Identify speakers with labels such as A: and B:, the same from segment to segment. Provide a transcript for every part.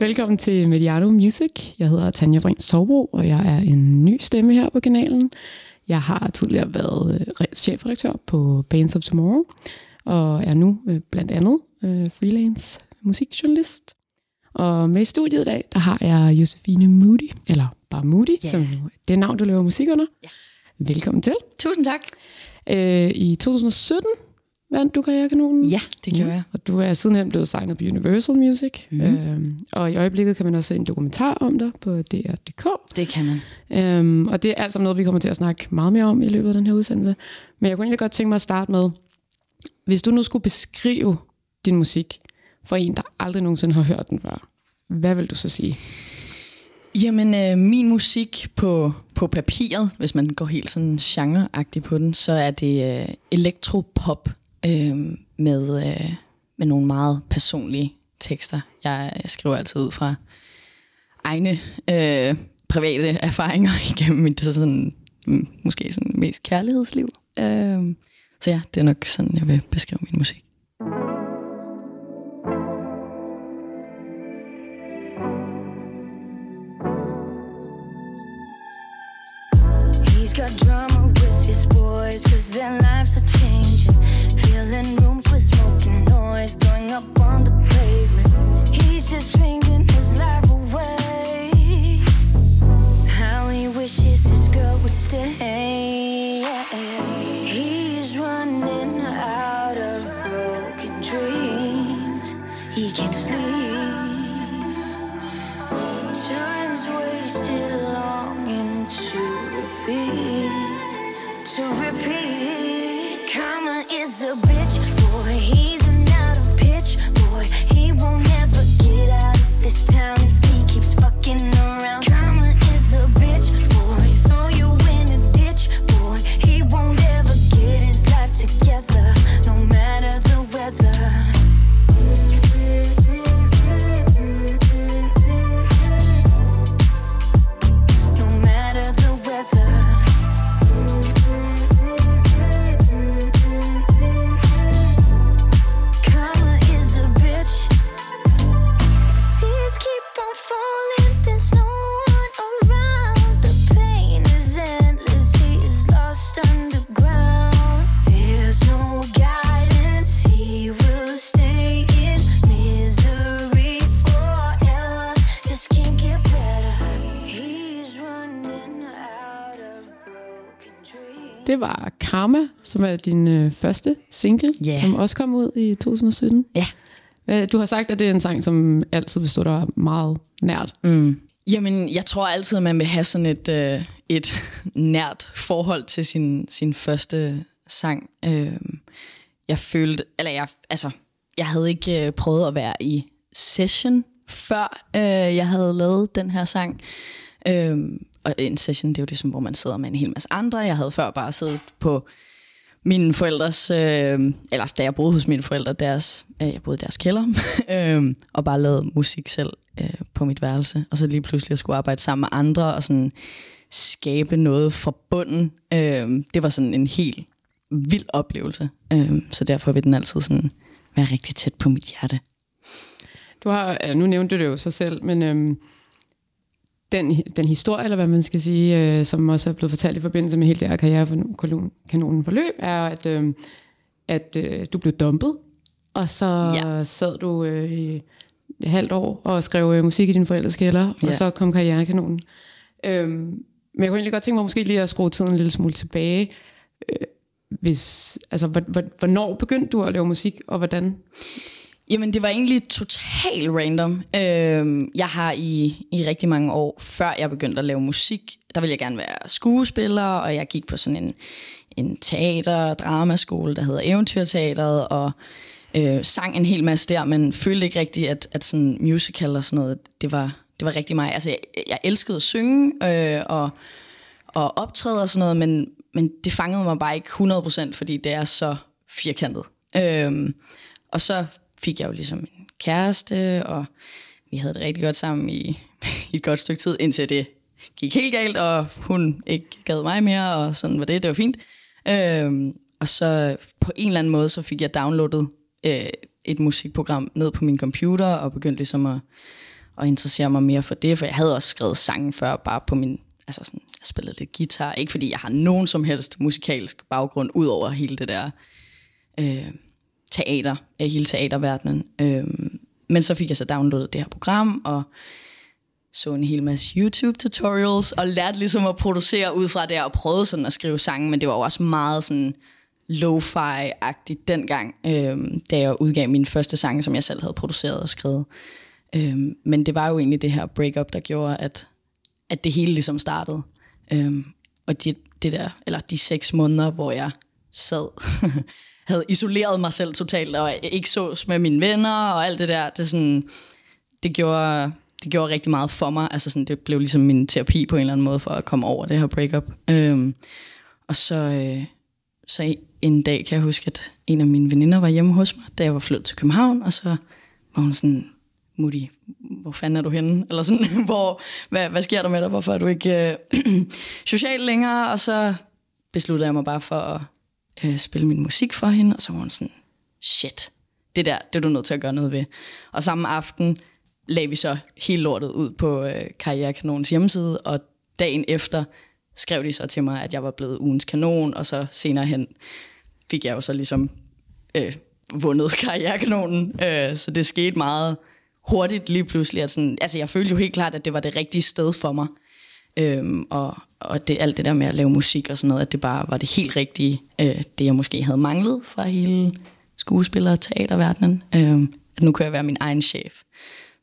A: Velkommen til Mediano Music. Jeg hedder Tanja Brins Torbro, og jeg er en ny stemme her på kanalen. Jeg har tidligere været øh, chefredaktør på Bands of Tomorrow, og er nu øh, blandt andet øh, freelance musikjournalist. Og med i studiet i dag, der har jeg Josefine Moody, eller bare Moody, yeah. som det navn, du laver musik under. Yeah. Velkommen til.
B: Tusind tak.
A: I 2017 vandt du Karrierekanonen.
B: Ja, det gjorde mm. jeg.
A: Og du er sidenhen blevet signet på Universal Music. Mm. Øhm, og i øjeblikket kan man også se en dokumentar om dig på DR.dk.
B: Det kan man.
A: Øhm, og det er alt sammen noget, vi kommer til at snakke meget mere om i løbet af den her udsendelse. Men jeg kunne egentlig godt tænke mig at starte med, hvis du nu skulle beskrive din musik for en, der aldrig nogensinde har hørt den før, hvad vil du så sige?
B: Jamen, øh, min musik på, på papiret, hvis man går helt sådan genreagtigt på den, så er det øh, elektropop øh, med, øh, med nogle meget personlige tekster. Jeg, jeg skriver altid ud fra egne øh, private erfaringer igennem mit sådan, mm, måske sådan mest kærlighedsliv. Øh, så ja, det er nok sådan, jeg vil beskrive min musik. He's got drama with his boys, cause their lives are changing. Filling rooms with smoking noise, throwing up on the
A: som er din øh, første single,
B: Ja.
A: som også kom ud i 2017.
B: Ja.
A: Øh, Du har sagt, at det er en sang, som altid vil stå dig meget nært.
B: Mm. Jamen, jeg tror altid, at man vil have sådan et, øh, et nært forhold til sin, sin første sang. Øh, jeg følte, eller jeg, altså, jeg havde ikke øh, prøvet at være i session, før øh, jeg havde lavet den her sang. Øh, og en session, det er jo ligesom, hvor man sidder med en hel masse andre. Jeg havde før bare siddet på mine forældres, øh, eller da jeg boede hos mine forældre, deres, øh, jeg boede i deres kælder, øh, og bare lavede musik selv øh, på mit værelse. Og så lige pludselig at skulle arbejde sammen med andre, og sådan skabe noget fra bunden. Øh, det var sådan en helt vild oplevelse. Øh, så derfor vil den altid sådan være rigtig tæt på mit hjerte.
A: Du har, ja, nu nævnte du det jo så selv, men Øh den, den historie, eller hvad man skal sige, øh, som også er blevet fortalt i forbindelse med hele det her karrierekanonen forløb, er, at, øh, at øh, du blev dumpet, og så ja. sad du øh, i et halvt år og skrev øh, musik i din forældres kælder, ja. og så kom karrierekanonen. Øhm, men jeg kunne egentlig godt tænke mig måske lige at skrue tiden en lille smule tilbage. Øh, hvis, altså, hvornår begyndte du at lave musik, og hvordan?
B: Jamen, det var egentlig totalt random. Øh, jeg har i, i rigtig mange år, før jeg begyndte at lave musik, der ville jeg gerne være skuespiller, og jeg gik på sådan en, en teater- og dramaskole, der hedder Eventyrteateret, og øh, sang en hel masse der, men følte ikke rigtigt, at, at sådan musical og sådan noget, det var, det var rigtig mig. Altså, jeg, jeg elskede at synge øh, og, og optræde og sådan noget, men, men det fangede mig bare ikke 100%, fordi det er så firkantet. Øh, og så fik jeg jo ligesom en kæreste, og vi havde det rigtig godt sammen i, i et godt stykke tid, indtil det gik helt galt, og hun ikke gad mig mere, og sådan var det, det var fint. Øhm, og så på en eller anden måde, så fik jeg downloadet øh, et musikprogram ned på min computer, og begyndte ligesom at, at interessere mig mere for det, for jeg havde også skrevet sange før, bare på min, altså sådan, jeg spillede lidt guitar, ikke fordi jeg har nogen som helst musikalsk baggrund, ud over hele det der øh, teater, øh, hele teaterverdenen. Øh, men så fik jeg så downloadet det her program, og så en hel masse YouTube-tutorials, og lærte ligesom at producere ud fra det, og prøvede sådan at skrive sange, men det var jo også meget sådan lo-fi-agtigt dengang, øh, da jeg udgav min første sang, som jeg selv havde produceret og skrevet. Øh, men det var jo egentlig det her breakup, der gjorde, at, at det hele ligesom startede. Øh, og de, det der, eller de seks måneder, hvor jeg sad, havde isoleret mig selv totalt, og ikke sås med mine venner og alt det der, det, sådan, det gjorde det gjorde rigtig meget for mig. Altså sådan, det blev ligesom min terapi på en eller anden måde for at komme over det her breakup. Øhm, og så, øh, så en dag kan jeg huske, at en af mine veninder var hjemme hos mig, da jeg var flyttet til København, og så var hun sådan, Mutti, hvor fanden er du henne? Eller sådan, hvor, hvad, hvad sker der med dig? Hvorfor er du ikke øh, social længere? Og så besluttede jeg mig bare for at øh, spille min musik for hende, og så var hun sådan, shit, det der, det er du nødt til at gøre noget ved. Og samme aften lagde vi så helt lortet ud på øh, Karrierekanonens hjemmeside, og dagen efter skrev de så til mig, at jeg var blevet ugens kanon, og så senere hen fik jeg jo så ligesom øh, vundet Karrierekanonen. Øh, så det skete meget hurtigt lige pludselig. At sådan, altså jeg følte jo helt klart, at det var det rigtige sted for mig. Øhm, og og det, alt det der med at lave musik og sådan noget, at det bare var det helt rigtige, øh, det jeg måske havde manglet fra hele skuespiller- og teaterverdenen. Øh, at nu kunne jeg være min egen chef.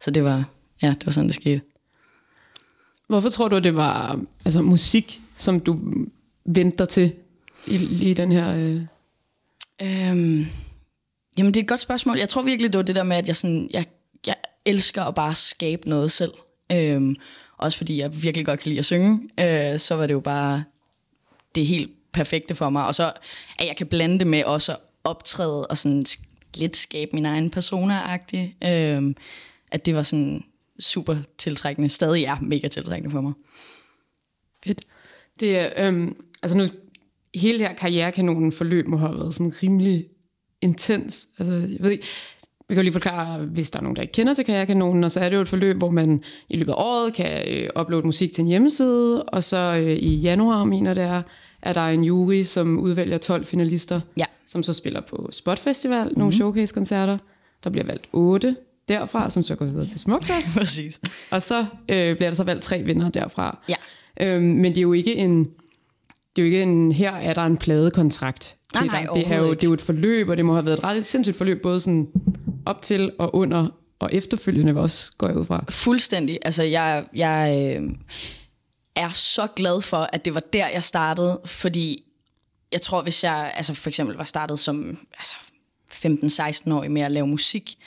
B: Så det var, ja, det var sådan, det skete.
A: Hvorfor tror du, det var altså, musik, som du venter til i, i den her... Øh...
B: Øhm, jamen, det er et godt spørgsmål. Jeg tror virkelig, det var det der med, at jeg, sådan, jeg, jeg elsker at bare skabe noget selv. Øhm, også fordi jeg virkelig godt kan lide at synge. Øh, så var det jo bare det helt perfekte for mig. Og så, at jeg kan blande det med også at optræde og sådan lidt skabe min egen persona-agtig. Øh, at det var sådan super tiltrækkende. Stadig er mega tiltrækkende for mig.
A: Fedt. Det er, øhm, altså nu, hele her karrierekanonen forløb må have været sådan rimelig intens. Altså, jeg ved ikke, vi kan jo lige forklare, hvis der er nogen, der ikke kender til Karrierekanonen, og så er det jo et forløb, hvor man i løbet af året kan øh, uploade musik til en hjemmeside, og så øh, i januar, mener det er, er der en jury, som udvælger 12 finalister,
B: ja.
A: som så spiller på Spot Festival, nogle mm-hmm. showcase-koncerter. Der bliver valgt 8 derfra, som så går videre til Smukfest.
B: Præcis.
A: Og så øh, bliver der så valgt tre vinder derfra.
B: Ja.
A: Øhm, men det er jo ikke en, det er jo ikke en, her er der en pladekontrakt
B: nej, nej,
A: Det er, jo, det er jo et forløb, og det må have været et ret sindssygt forløb, både sådan op til og under og efterfølgende også, går jeg ud fra.
B: Fuldstændig. Altså, jeg, jeg øh, er så glad for, at det var der, jeg startede, fordi jeg tror, hvis jeg altså for eksempel var startet som altså 15-16-årig med at lave musik,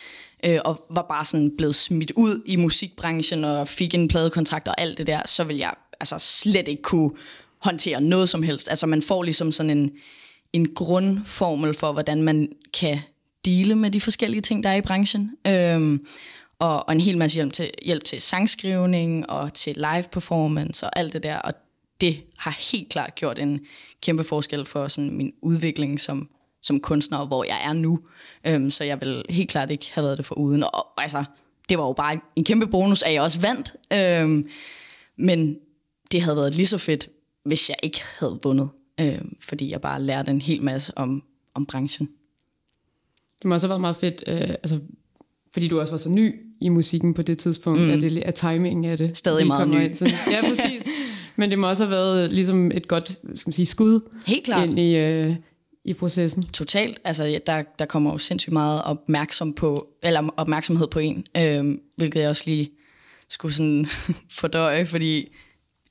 B: øh, og var bare sådan blevet smidt ud i musikbranchen og fik en pladekontrakt og alt det der, så vil jeg altså slet ikke kunne håndtere noget som helst. Altså man får ligesom sådan en, en grundformel for, hvordan man kan dele med de forskellige ting, der er i branchen. Øhm, og, og en hel masse hjælp til, hjælp til sangskrivning og til live performance og alt det der. Og det har helt klart gjort en kæmpe forskel for sådan min udvikling som, som kunstner, hvor jeg er nu. Øhm, så jeg vil helt klart ikke have været det for uden. Og, og altså, det var jo bare en kæmpe bonus, at jeg også vandt. Øhm, men det havde været lige så fedt, hvis jeg ikke havde vundet. Øhm, fordi jeg bare lærte en hel masse om, om branchen.
A: Det må også have været meget fedt, øh, altså, fordi du også var så ny i musikken på det tidspunkt, mm. at, det, at timingen af det.
B: Stadig meget ny.
A: Ind, ja, præcis. Men det må også have været ligesom et godt skal man sige, skud
B: Helt klart.
A: ind i, øh, i processen.
B: Totalt. Altså, der, der kommer jo sindssygt meget opmærksom på, eller opmærksomhed på en, øh, hvilket jeg også lige skulle sådan fordøje, fordi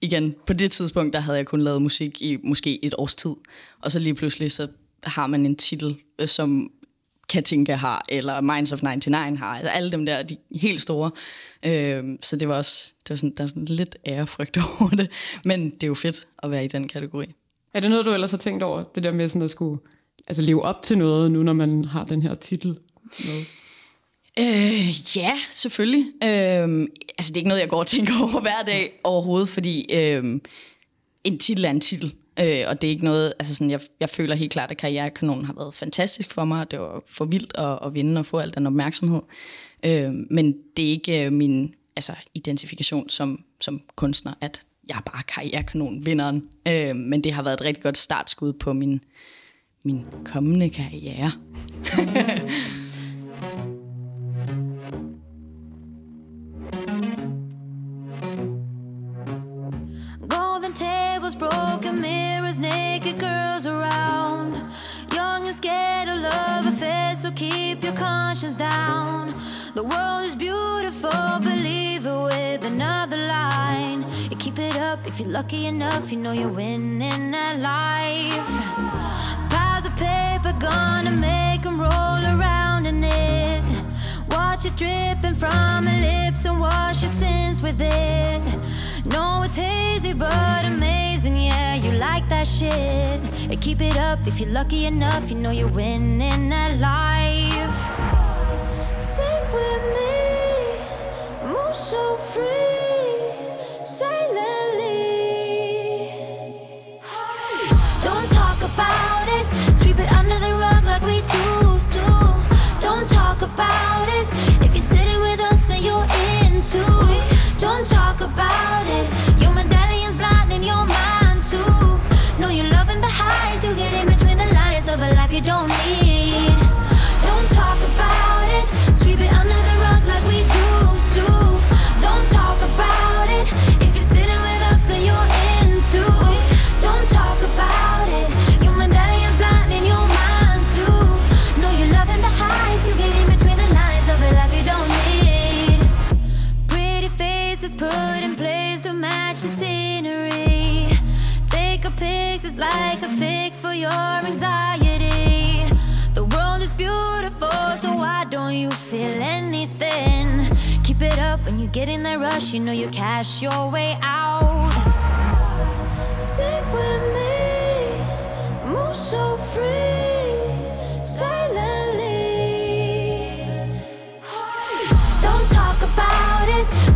B: igen, på det tidspunkt, der havde jeg kun lavet musik i måske et års tid, og så lige pludselig, så har man en titel, øh, som Katinka har, eller Minds of 99 har, altså alle dem der, de helt store. Øh, så det var også, det var sådan, der er sådan lidt ærefrygt over det, men det er jo fedt at være i den kategori.
A: Er det noget, du ellers har tænkt over, det der med sådan at skulle altså leve op til noget, nu når man har den her titel? Med?
B: Øh, ja, selvfølgelig. Øh, altså det er ikke noget, jeg går og tænker over hver dag overhovedet, fordi øh, en titel er en titel. Øh, og det er ikke noget, altså sådan, jeg, jeg føler helt klart, at Karrierekanonen har været fantastisk for mig. Det var for vildt at, at vinde og få al den opmærksomhed. Øh, men det er ikke øh, min, altså, identifikation som, som kunstner, at jeg er bare karrierekanon, vinderen. Øh, men det har været et rigtig godt startskud på min, min kommende karriere.
C: broken mirrors, naked girls around. Young and scared of love affairs, so keep your conscience down. The world is beautiful, believe it with another line. You keep it up if you're lucky enough, you know you're winning at life. Piles of paper gonna make them roll around in it. Watch it dripping from her lips and wash your sins with it. No, it's hazy but amazing, yeah, you like that shit. Hey, keep it up if you're lucky enough, you know you're winning at life. Safe with me, move so free, silently. Don't talk about it, sweep it under the rug like we do, do. Don't talk about it, if you're sitting with us, then you're into it. Don't talk about it, your medallion's blinding your mind too. You're loving the highs, you get in between the lines of a life you don't need. Get in that rush, you know you cash your way out. Safe with me, move so free, silently. Don't talk about it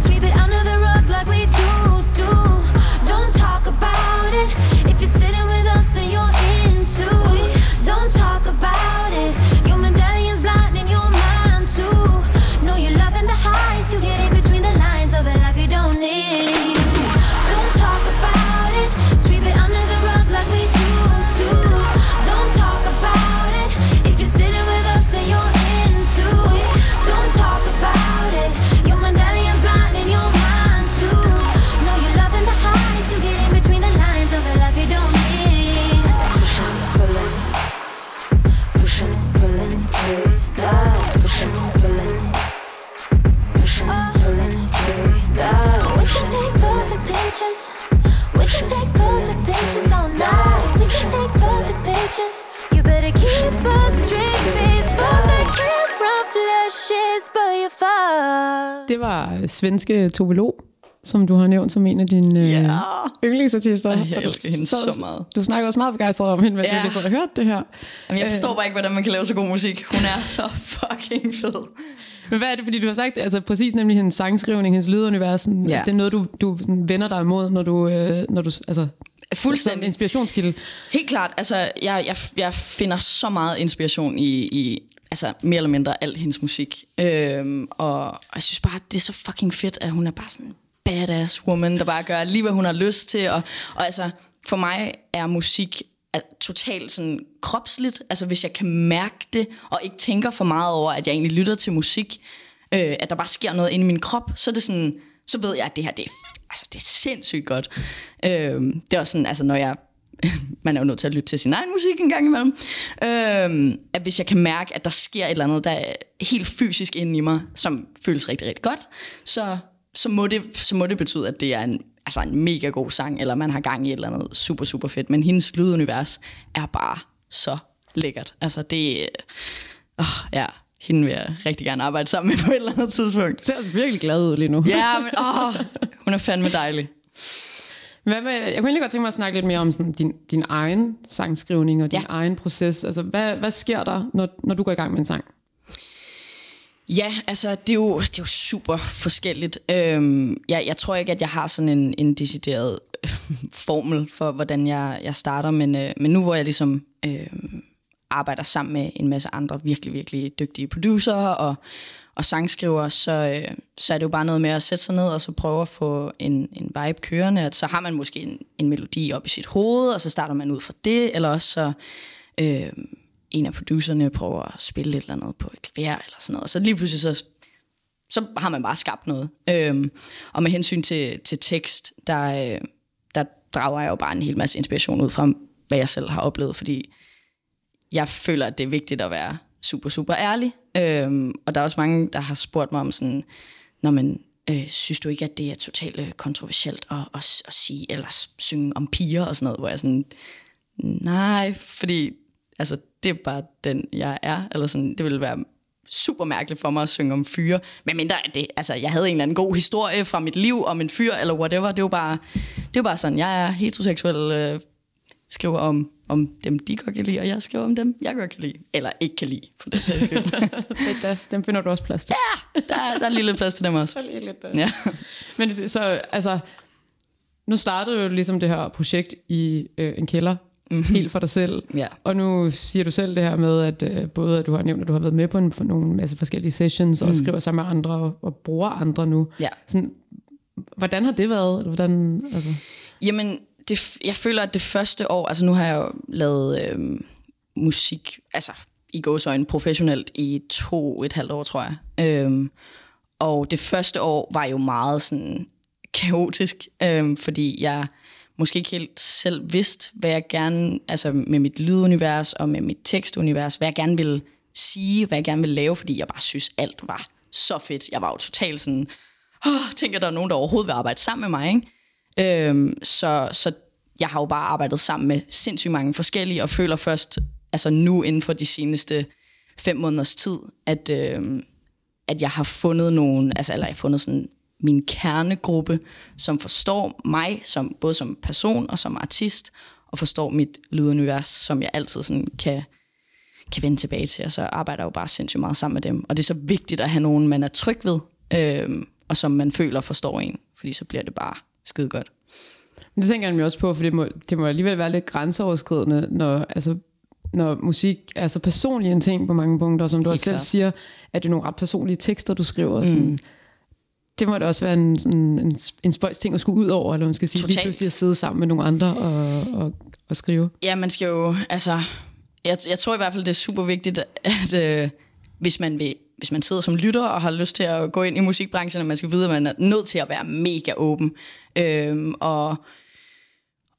A: Det var øh, svenske Tove Lo, som du har nævnt som en af dine øh,
B: Ja.
A: yndlingsartister.
B: Ej, jeg
A: du
B: elsker hende
A: sad-
B: så meget.
A: Du snakker også meget begejstret om hende, hvis
B: Ja.
A: så har hørt det her.
B: Jamen, jeg forstår bare ikke, hvordan man kan lave så god musik. Hun er så fucking fed.
A: Men hvad er det, fordi du har sagt, altså præcis nemlig hendes sangskrivning, hendes lydunivers,
B: Ja.
A: det er noget, du, du vender dig imod, når du, øh, når du altså,
B: Fuldstændig.
A: inspirationskilde.
B: Helt klart. Altså, jeg, jeg, jeg finder så meget inspiration i, i altså, mere eller mindre al hendes musik. Øhm, og jeg synes bare, det er så fucking fedt, at hun er bare sådan en badass woman, der bare gør lige, hvad hun har lyst til. Og, og altså, for mig er musik er totalt sådan kropsligt. Altså, hvis jeg kan mærke det, og ikke tænker for meget over, at jeg egentlig lytter til musik, øh, at der bare sker noget inde i min krop, så er det sådan, så ved jeg, at det her, det er, altså, det er sindssygt godt. Øh, det er også sådan, altså, når jeg man er jo nødt til at lytte til sin egen musik en gang imellem. Øhm, at hvis jeg kan mærke, at der sker et eller andet, der er helt fysisk inde i mig, som føles rigtig, rigtig godt, så, så, må, det, så må det betyde, at det er en, altså en mega god sang, eller man har gang i et eller andet super, super fedt. Men hendes lydunivers er bare så lækkert. Altså det... Øh, ja, hende vil jeg rigtig gerne arbejde sammen med på et eller andet tidspunkt.
A: Ser altså virkelig glad ud lige nu.
B: Ja, men åh, hun er fandme dejlig.
A: Hvad med, jeg kunne egentlig godt tænke mig at snakke lidt mere om sådan, din, din egen sangskrivning og din
B: Ja.
A: egen proces. Altså, hvad, hvad sker der, når, når du går i gang med en sang?
B: Ja, altså det er jo, det er jo super forskelligt. Øhm, jeg, jeg tror ikke, at jeg har sådan en, en decideret formel for, hvordan jeg, jeg starter, men, øh, men nu hvor jeg ligesom øh, arbejder sammen med en masse andre virkelig, virkelig dygtige producer og, og sangskrivere, så, øh, så er det jo bare noget med at sætte sig ned og så prøve at få en, en vibe kørende. At så har man måske en, en melodi op i sit hoved, og så starter man ud fra det, eller også så øh, en af producerne prøver at spille et eller andet på et klaver eller sådan noget. Og så lige pludselig så så har man bare skabt noget. Øhm, og med hensyn til, til tekst, der, øh, der drager jeg jo bare en hel masse inspiration ud fra, hvad jeg selv har oplevet, fordi jeg føler, at det er vigtigt at være super, super ærlig. Øhm, og der er også mange, der har spurgt mig om sådan, når man øh, synes du ikke, at det er totalt øh, kontroversielt at, at, at sige, eller synge om piger og sådan noget, hvor jeg sådan, nej, fordi altså, det er bare den, jeg er, eller sådan, det ville være super mærkeligt for mig at synge om fyre. Men mindre at det, altså jeg havde en eller anden god historie fra mit liv om en fyr, eller whatever. Det var bare, det var bare sådan, jeg er heteroseksuel, øh, skriver om, om dem, de godt kan lide, og jeg skriver om dem, jeg godt kan lide. Eller ikke kan lide, for den sags skyld.
A: Da. Dem finder du også plads til.
B: ja, der, er- der er lige lidt plads til dem også.
A: Så lige lidt.
B: Ja.
A: Men det- så, altså, nu startede jo ligesom det her projekt i øh, en kælder, mm-hmm. helt for dig selv.
B: Ja.
A: Og nu siger du selv det her med, at øh, både at du har nævnt, at du har været med på en, for nogle masse forskellige sessions, mm. og skriver sammen med andre, og, og bruger andre nu.
B: Ja.
A: Sådan, hvordan har det været? Eller Hvordan, altså?
B: Jamen, det, jeg føler, at det første år, altså nu har jeg jo lavet øh, musik, altså i gåsøjne professionelt i to, et halvt år, tror jeg. Øhm, og det første år var jo meget sådan kaotisk, øhm, fordi jeg måske ikke helt selv vidste, hvad jeg gerne, altså med mit lydunivers og med mit tekstunivers, hvad jeg gerne ville sige, hvad jeg gerne ville lave, fordi jeg bare synes, alt var så fedt. Jeg var jo totalt sådan, åh, tænker, der er nogen, der overhovedet vil arbejde sammen med mig, ikke? Øhm, så, så jeg har jo bare arbejdet sammen med sindssygt mange forskellige, og føler først, altså nu inden for de seneste fem måneders tid, at, øhm, at jeg har fundet nogen, altså eller jeg har fundet sådan min kernegruppe, som forstår mig, som, både som person og som artist, og forstår mit lydunivers, som jeg altid sådan kan, kan vende tilbage til, og så arbejder jeg jo bare sindssygt meget sammen med dem. Og det er så vigtigt at have nogen, man er tryg ved, øhm, og som man føler forstår en, fordi så bliver det bare skide godt.
A: Men det tænker jeg nemlig også på, for det må, det må alligevel være lidt grænseoverskridende, når, altså, når musik er så personlig en ting på mange punkter, og som du også selv siger, at det er nogle ret personlige tekster, du skriver. Mm. Sådan, det må da også være en, sådan, en, en spøjs ting at skulle ud over, eller man skal sige, lige
B: Totalt.
A: pludselig at sidde sammen med nogle andre og, og, og skrive.
B: Ja, man skal jo, altså, jeg, jeg tror i hvert fald, det er super vigtigt, at øh, hvis man vil hvis man sidder som lytter og har lyst til at gå ind i musikbranchen, at man skal vide, at man er nødt til at være mega åben. Øhm, og,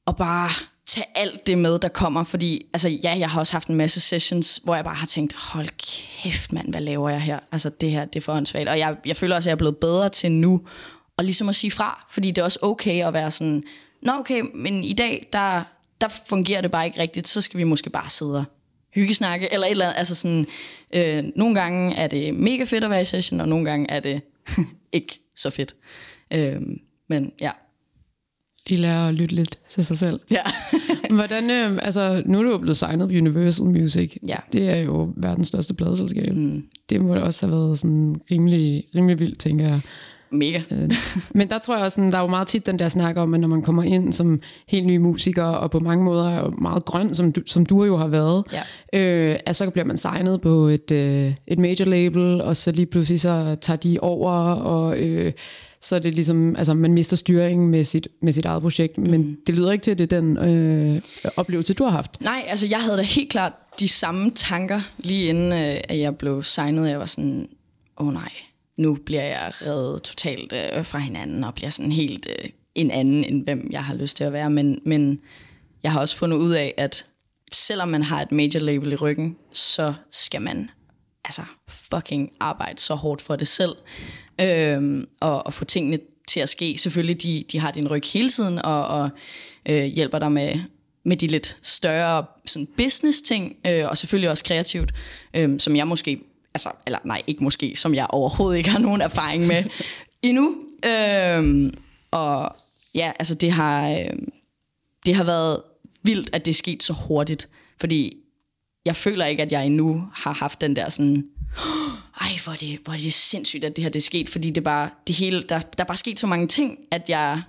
B: og bare tage alt det med, der kommer. Fordi altså, ja, jeg har også haft en masse sessions, hvor jeg bare har tænkt, hold kæft mand, hvad laver jeg her? Altså det her, det er for åndssvagt. Og jeg, jeg føler også, at jeg er blevet bedre til nu, og ligesom at sige fra. Fordi det er også okay at være sådan, nå okay, men i dag, der, der fungerer det bare ikke rigtigt, så skal vi måske bare sidde og hyggesnakke, eller et eller andet. Altså sådan, øh, nogle gange er det mega fedt at være i session, og nogle gange er det ikke så fedt. Øh, men ja.
A: I lærer at lytte lidt til sig selv.
B: Ja.
A: Hvordan, øh, altså, nu er du jo blevet signet på Universal Music.
B: Ja.
A: Det er jo verdens største pladeselskab. Mm. Det må da også have været sådan rimelig, rimelig vildt, tænker jeg.
B: Mega.
A: Øh, Men der tror jeg også, sådan, der er jo meget tit den der snak om, at når man kommer ind som helt ny musiker, og på mange måder er meget grøn, som du, som du jo har været,
B: Ja.
A: øh, at så bliver man signet på et, øh, et major label, og så lige pludselig så tager de over, og øh, så er det ligesom, altså man mister styringen med sit, med sit eget projekt, men
B: Mm.
A: det lyder ikke til, at det er den øh, oplevelse, du har haft.
B: Nej, altså jeg havde da helt klart de samme tanker, lige inden øh, at jeg blev signet. Jeg var sådan, åh oh, nej, nu bliver jeg reddet totalt øh, fra hinanden, og bliver sådan helt øh, en anden, end hvem jeg har lyst til at være. Men, men jeg har også fundet ud af, at selvom man har et major label i ryggen, så skal man altså fucking arbejde så hårdt for det selv, øhm, og, og få tingene til at ske. Selvfølgelig, de, de har din ryg hele tiden, og, og øh, hjælper dig med, med de lidt større sådan business ting, øh, og selvfølgelig også kreativt, øh, som jeg måske, altså, eller nej, ikke måske, som jeg overhovedet ikke har nogen erfaring med endnu. Øh, og ja, altså det har, øh, det har været vildt, at det er sket så hurtigt, fordi jeg føler ikke, at jeg endnu har haft den der sådan, ej, hvor er det, hvor er det sindssygt, at det her det er sket, fordi det bare, det hele, der, der er bare sket så mange ting, at jeg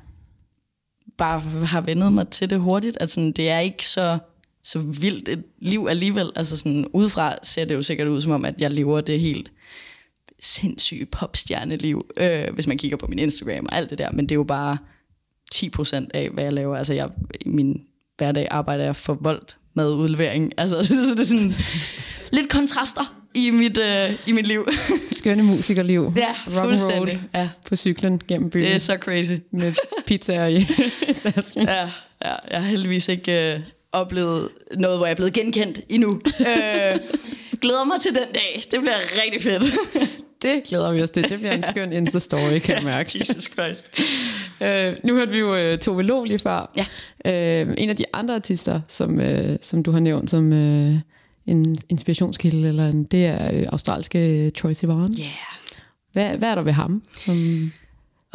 B: bare har vendet mig til det hurtigt, at sådan, det er ikke så så vildt et liv alligevel. Altså sådan, udefra ser det jo sikkert ud som om, at jeg lever det helt sindssyge popstjerneliv, øh, hvis man kigger på min Instagram og alt det der, men det er jo bare 10% af, hvad jeg laver. Altså jeg, i min hverdag arbejder jeg for voldt med udlevering. Altså, så det er sådan lidt kontraster i mit, øh, i mit liv.
A: Skønne musikerliv.
B: Ja,
A: Rock
B: fuldstændig. Ja.
A: på cyklen gennem byen
B: Det er så crazy.
A: med pizzaer i tasken.
B: Ja, ja, jeg har heldigvis ikke øh, oplevet noget, hvor jeg er blevet genkendt endnu. øh, glæder mig til den dag. Det bliver rigtig fedt.
A: Det glæder vi os til. Det bliver en skøn Insta-story, kan jeg mærke.
B: Jesus Christ.
A: Øh, nu hørte vi jo uh, Tove Lo lige før.
B: Ja.
A: Øh, en af de andre artister, som, øh, som du har nævnt som øh, en inspirationskilde, eller en, det er øh, australske Troy Sivan.
B: Yeah.
A: Hvad, hvad er der ved ham? Som,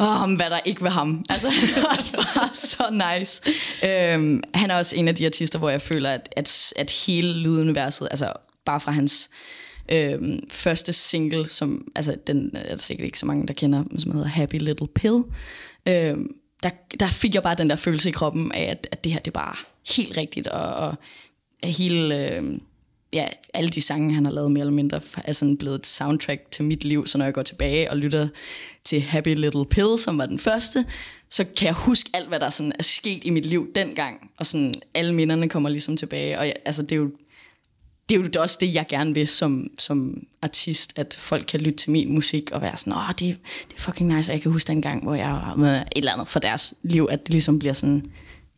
B: Åh, oh, hvad der ikke ved ham. Altså, han er også bare så nice. Øhm, han er også en af de artister, hvor jeg føler, at, at, at hele lyduniverset, altså bare fra hans øhm, første single, som, altså den øh, er der sikkert ikke så mange, der kender, men som hedder Happy Little Pill, Øh, der, der fik jeg bare den der følelse i kroppen af, at, at det her, det er bare helt rigtigt, og, og hele... øh, ja, alle de sange, han har lavet mere eller mindre, er sådan blevet et soundtrack til mit liv. Så når jeg går tilbage og lytter til Happy Little Pill, som var den første, så kan jeg huske alt, hvad der sådan er sket i mit liv dengang. Og sådan alle minderne kommer ligesom tilbage. Og jeg, altså, det er jo det er jo også det, jeg gerne vil som, som artist, at folk kan lytte til min musik og være sådan, åh, det, det er fucking nice, og jeg kan huske den gang, hvor jeg var med et eller andet for deres liv, at det ligesom bliver sådan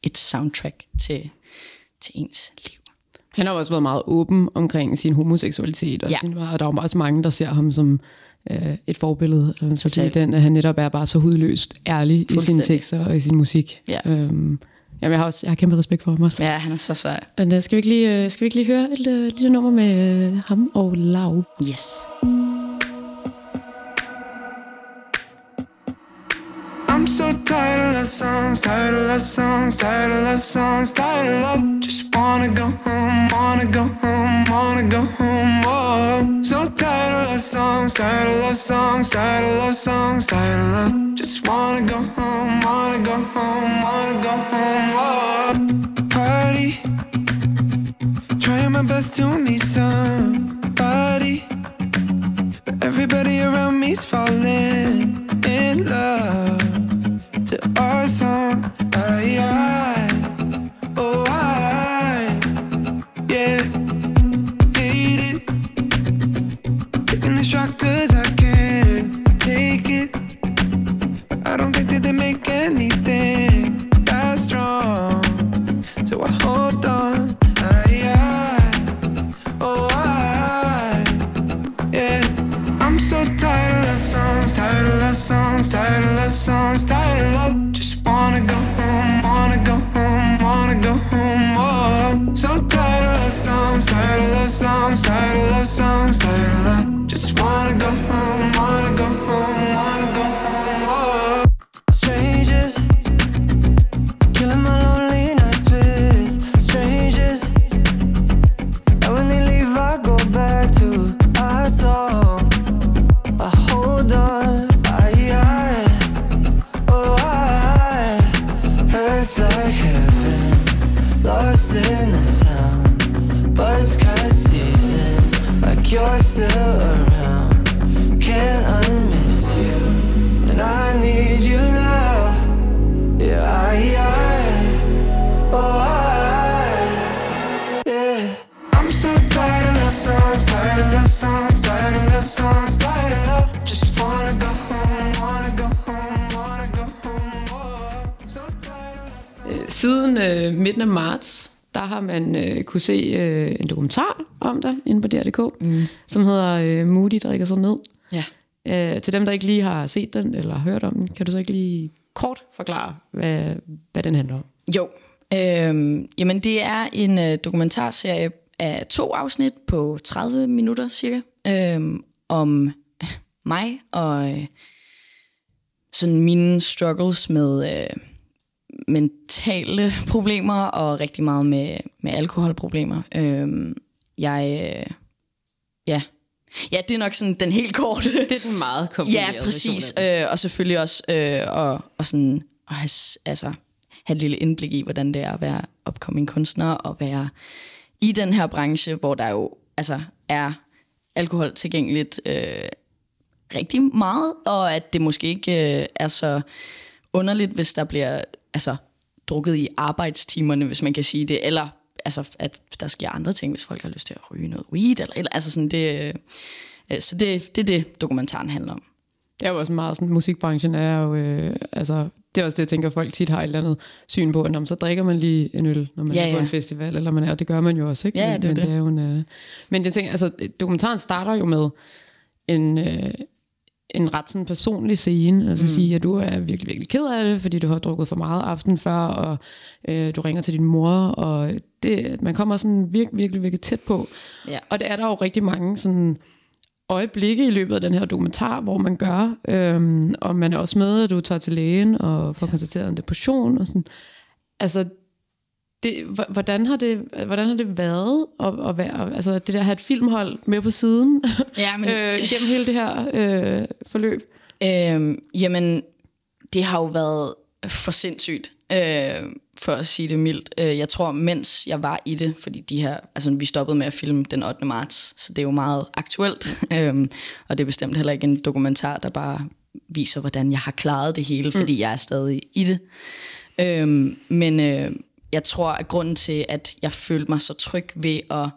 B: et soundtrack til, til ens liv.
A: han har også været meget åben omkring sin homoseksualitet, og,
B: Ja.
A: sin, og der er jo også mange, der ser ham som øh, et forbillede. Øh, så den, at han netop er bare så hudløst ærlig i sine tekster og i sin musik.
B: Ja.
A: Øhm, jamen, jeg har også jeg har kæmpe respekt for ham også.
B: Ja, han er så sej.
A: Men, øh, skal, vi ikke lige, øh, skal vi ikke lige høre et øh, lille nummer med øh, ham og Lau?
B: Yes.
D: I'm so tired of love songs, tired of love songs, tired of love songs, tired of love. Just wanna go home, wanna go home, wanna go home. Oh, so tired of love songs, tired of love songs, tired of love songs, tired of love. Just wanna go home, wanna go home, wanna go home. Oh, party, trying my best to meet somebody, but everybody around me's falling in love to our song. I, I, oh, I, yeah, hate it. Taking the shot cause I can't take it. I don't think that they make anything
A: kunne se øh, en dokumentar om dig inde på DR.dk, mm. som hedder øh, Moody drikker sig ned.
B: Ja.
A: Øh, til dem, der ikke lige har set den eller hørt om den, kan du så ikke lige kort forklare, hvad, hvad den handler om?
B: Jo, øhm, jamen det er en øh, dokumentarserie af to afsnit på 30 minutter cirka, øhm, om mig og øh, sådan mine struggles med øh, mentale problemer og rigtig meget med, med alkoholproblemer. Øhm, jeg, øh, ja. ja, det er nok sådan den helt korte
A: Det er den meget komplicerede
B: Ja, præcis. Øh, og selvfølgelig også øh, og, og sådan, at have, altså, have et lille indblik i, hvordan det er at være upcoming kunstner og være i den her branche, hvor der jo altså er alkohol tilgængeligt øh, rigtig meget, og at det måske ikke øh, er så underligt, hvis der bliver altså, drukket i arbejdstimerne, hvis man kan sige det, eller altså, at der sker andre ting, hvis folk har lyst til at ryge noget weed, eller, eller altså sådan det, øh, så det, det er det, dokumentaren handler om.
A: Det er jo også meget sådan, musikbranchen er jo, øh, altså, det er også det, jeg tænker, folk tit har et eller andet syn på, at så drikker man lige en øl, når man
B: Ja,
A: er på
B: ja.
A: en festival, eller man er, og det gør man jo også, ikke?
B: Ja,
A: men,
B: det er
A: men
B: det.
A: det er jo en, øh, men jeg tænker, altså, dokumentaren starter jo med en, øh, en ret sådan personlig scene, altså mm. sige, at du er virkelig, virkelig ked af det, fordi du har drukket for meget aften før, og øh, du ringer til din mor, og det, man kommer sådan virkelig, virkelig, virkelig tæt på.
B: Ja.
A: Og det er der jo rigtig mange sådan øjeblikke i løbet af den her dokumentar, hvor man gør, øhm, og man er også med, at du tager til lægen og får konstateret en depression og sådan. Altså, det, hvordan, har det, hvordan har det været at, at være, altså det der at have et filmhold med på siden,
B: Ja, men,
A: øh, gennem hele det her øh, forløb?
B: Øhm, jamen, det har jo været for sindssygt, øh, for at sige det mildt. Øh, jeg tror, mens jeg var i det, fordi de her, altså, vi stoppede med at filme den 8. marts, så det er jo meget aktuelt. øhm, og det er bestemt heller ikke en dokumentar, der bare viser, hvordan jeg har klaret det hele, fordi mm. jeg er stadig i det. Øhm, men øh, jeg tror, at grunden til, at jeg følte mig så tryg ved at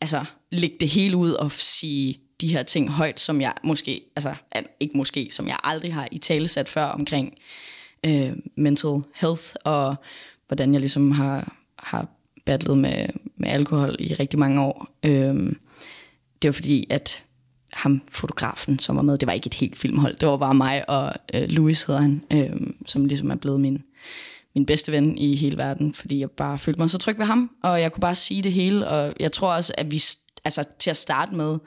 B: altså, lægge det hele ud og sige de her ting højt, som jeg måske, altså ikke måske, som jeg aldrig har i tale sat før omkring øh, mental health, og hvordan jeg ligesom har, har battlet med, med alkohol i rigtig mange år. Øh, det var fordi, at ham, fotografen, som var med, det var ikke et helt filmhold, det var bare mig og øh, Louis hedder han, øh, som ligesom er blevet min, min bedste ven i hele verden, fordi jeg bare følte mig så tryg ved ham, og jeg kunne bare sige det hele, og jeg tror også, at vi altså, til at starte med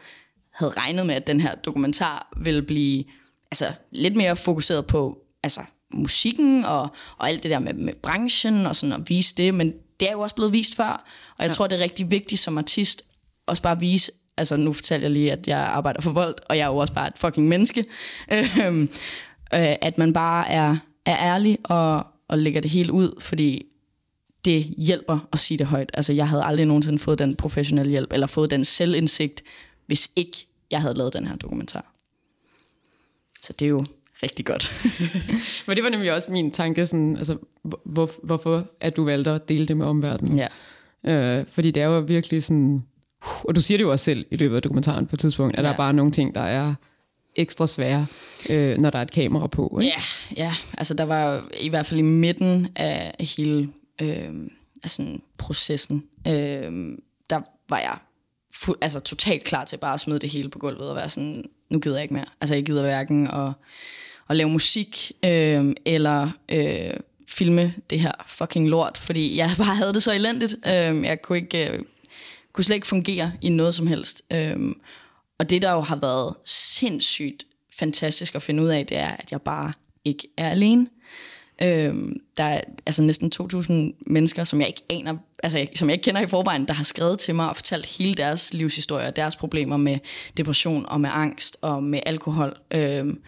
B: havde regnet med, at den her dokumentar ville blive altså, lidt mere fokuseret på altså, musikken og, og alt det der med, med branchen og sådan at vise det, men det er jo også blevet vist før, og jeg ja. tror, det er rigtig vigtigt som artist også bare at vise, altså nu fortæller jeg lige, at jeg arbejder for Volt, og jeg er jo også bare et fucking menneske, øhm, øh, at man bare er, er ærlig og, og lægger det helt ud, fordi det hjælper at sige det højt. Altså jeg havde aldrig nogensinde fået den professionelle hjælp, eller fået den selvindsigt, hvis ikke jeg havde lavet den her dokumentar. Så det er jo rigtig godt.
A: Men det var nemlig også min tanke, sådan, altså, hvor, hvorfor at du valgte at dele det med omverdenen.
B: ja.
A: Øh, fordi det er jo virkelig sådan... Og du siger det jo også selv i løbet af dokumentaren på et tidspunkt, at ja. der er bare nogle ting, der er ekstra svære, øh, når der er et kamera på. Ikke?
B: Ja, ja, altså der var i hvert fald i midten af hele øh, altså, processen, øh, der var jeg fu- altså totalt klar til bare at smide det hele på gulvet og være sådan, nu gider jeg ikke mere. Altså jeg gider hverken at, at lave musik øh, eller øh, filme det her fucking lort, fordi jeg bare havde det så elendigt. Øh, jeg kunne ikke øh, kunne slet ikke fungere i noget som helst. Øhm, og det, der jo har været sindssygt fantastisk at finde ud af, det er, at jeg bare ikke er alene. Øhm, der er altså næsten 2.000 mennesker, som jeg ikke aner, altså som jeg ikke kender i forvejen, der har skrevet til mig og fortalt hele deres livshistorie og deres problemer med depression og med angst og med alkohol. Øhm,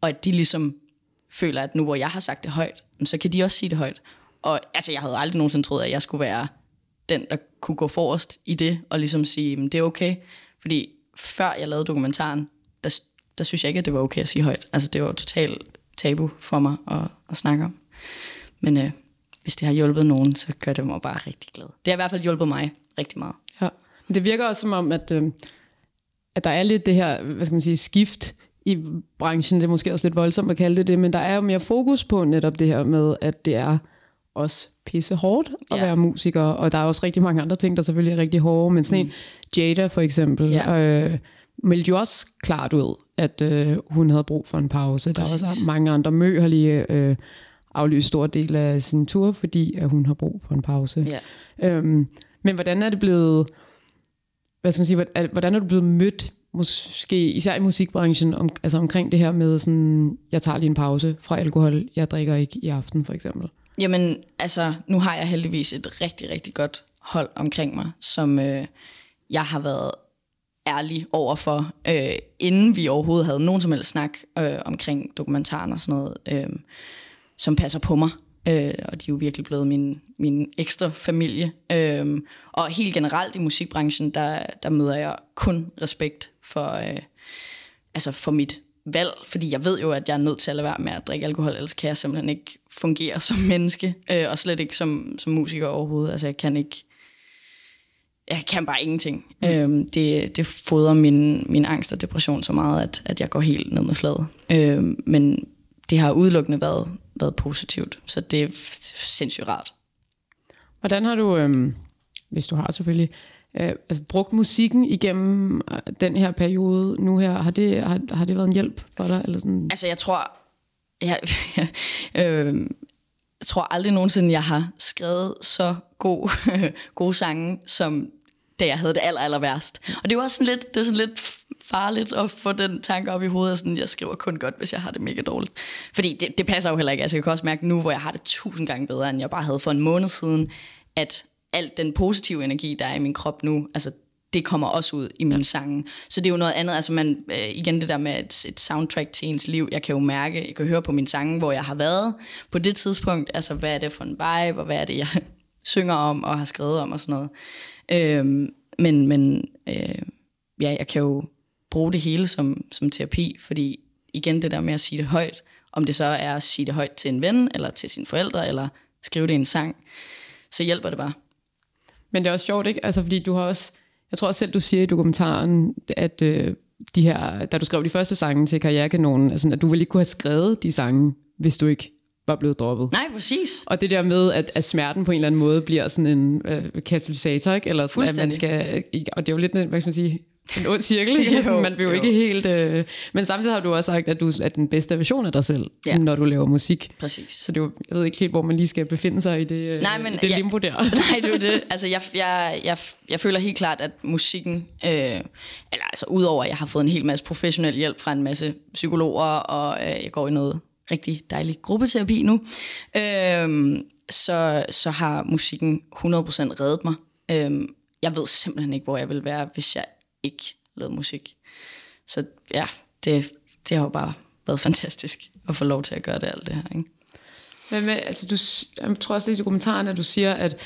B: og at de ligesom føler, at nu hvor jeg har sagt det højt, så kan de også sige det højt. Og altså, jeg havde aldrig nogensinde troet, at jeg skulle være den, der kunne gå forrest i det, og ligesom sige, det er okay. Fordi før jeg lavede dokumentaren, der, der synes jeg ikke, at det var okay at sige højt. Altså, det var totalt tabu for mig at, at snakke om. Men øh, hvis det har hjulpet nogen, så gør det mig bare rigtig glad. Det har i hvert fald hjulpet mig rigtig meget.
A: Ja. Men Det virker også som om, at, øh, at der er lidt det her, hvad skal man sige, skift i branchen. Det er måske også lidt voldsomt at kalde det det, men der er jo mere fokus på netop det her med, at det er os pisse hårdt at
B: Ja.
A: være musiker, og der er også rigtig mange andre ting, der selvfølgelig er rigtig hårde, men sådan en Jada for eksempel,
B: Ja.
A: øh, meldte jo også klart ud, at øh, hun havde brug for en pause. Der er
B: Præcis.
A: også mange andre. Mø har lige øh, aflyst stor del af sin tur, fordi at hun har brug for en pause.
B: Ja.
A: Øhm, men hvordan er det blevet, hvad skal man sige, hvordan- hvordan er du blevet mødt, måske især i musikbranchen, om, altså omkring det her med sådan, jeg tager lige en pause fra alkohol, jeg drikker ikke i aften for eksempel.
B: Jamen, altså, nu har jeg heldigvis et rigtig, rigtig godt hold omkring mig, som øh, jeg har været ærlig overfor, øh, inden vi overhovedet havde nogen som helst snak øh, omkring dokumentaren og sådan noget, øh, som passer på mig. øh, og de er jo virkelig blevet min, min ekstra familie. Øh, og helt generelt i musikbranchen, der, der møder jeg kun respekt for, øh, altså for mit valg, fordi jeg ved jo, at jeg er nødt til at lade være med at drikke alkohol, ellers kan jeg simpelthen ikke fungere som menneske, øh, og slet ikke som, som musiker overhovedet. Altså jeg kan ikke, jeg kan bare ingenting. Mm. Øhm, det, det fodrer min, min angst og depression så meget, at, at jeg går helt ned med fladet. Øhm, men det har udelukkende været, været positivt, så det er sindssygt rart.
A: Hvordan har du, øhm, hvis du har selvfølgelig, øh, altså, brugt musikken igennem øh, den her periode nu her? Har det, har, har det været en hjælp for dig? Eller sådan?
B: Altså jeg tror, jeg, øh, jeg tror aldrig nogensinde, jeg har skrevet så god, gode sange, som da jeg havde det aller, aller værst. Og det var sådan lidt, det var sådan lidt farligt at få den tanke op i hovedet, sådan, jeg skriver kun godt, hvis jeg har det mega dårligt. Fordi det, det passer jo heller ikke. Altså, jeg kan også mærke nu, hvor jeg har det tusind gange bedre, end jeg bare havde for en måned siden, at alt den positive energi, der er i min krop nu, altså det kommer også ud i mine sange. Så det er jo noget andet, altså man, øh, igen det der med et, et soundtrack til ens liv, jeg kan jo mærke, jeg kan høre på mine sange, hvor jeg har været på det tidspunkt, altså hvad er det for en vibe, og hvad er det, jeg synger om og har skrevet om og sådan noget. Øhm, men men øh, ja, jeg kan jo bruge det hele som, som terapi, fordi igen det der med at sige det højt, om det så er at sige det højt til en ven, eller til sine forældre, eller skrive det i en sang, så hjælper det bare.
A: Men det er også sjovt, ikke? Altså, fordi du har også, jeg tror også selv, du siger i dokumentaren, at øh, de her, da du skrev de første sange til Karrierekanonen, altså, at du ville ikke kunne have skrevet de sange, hvis du ikke var blevet droppet.
B: Nej, præcis.
A: Og det der med, at, at smerten på en eller anden måde bliver sådan en øh, katalysator, ikke? Eller sådan, at man skal, og det er jo lidt, en, hvad skal man sige, en ond cirkel, ikke?
B: Jo,
A: Sådan, man bliver jo
B: jo.
A: ikke helt... Øh, men samtidig har du også sagt, at du er den bedste version af dig selv,
B: Ja.
A: når du laver musik.
B: Præcis.
A: Så det er jo, jeg ved ikke helt, hvor man lige skal befinde sig i det, øh,
B: Nej, men
A: i det limbo der.
B: Nej, det er det. Altså, jeg, jeg, jeg, jeg føler helt klart, at musikken, øh, eller altså udover, at jeg har fået en hel masse professionel hjælp fra en masse psykologer, og øh, jeg går i noget rigtig dejlig gruppeterapi nu, øh, så, så har musikken 100% reddet mig. Øh, jeg ved simpelthen ikke, hvor jeg ville være, hvis jeg ikke lavede musik. Så ja, det, det har jo bare været fantastisk at få lov til at gøre det alt det her. Ikke?
A: Men med, altså, du, jeg tror også lidt i kommentaren, at du siger, at,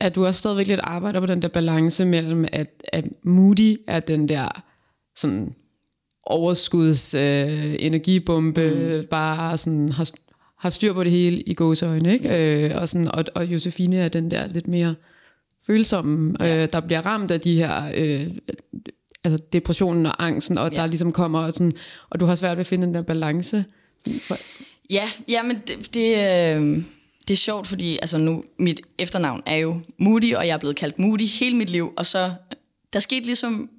A: at du også stadigvæk lidt arbejder på den der balance mellem, at, at Moody er den der sådan overskuds øh, energibombe, mm. bare sådan har, har styr på det hele i gåseøjne, ikke? Øh, og, sådan, og, og Josefine er den der lidt mere følsomme, ja. øh, der bliver ramt af de her øh, altså depressionen og angsten, og ja. Der ligesom kommer sådan, og du har svært ved at finde den der balance.
B: Ja men det, det, øh, det er sjovt, fordi altså nu, mit efternavn er jo Moody, og jeg er blevet kaldt Moody hele mit liv, og så der skete ligesom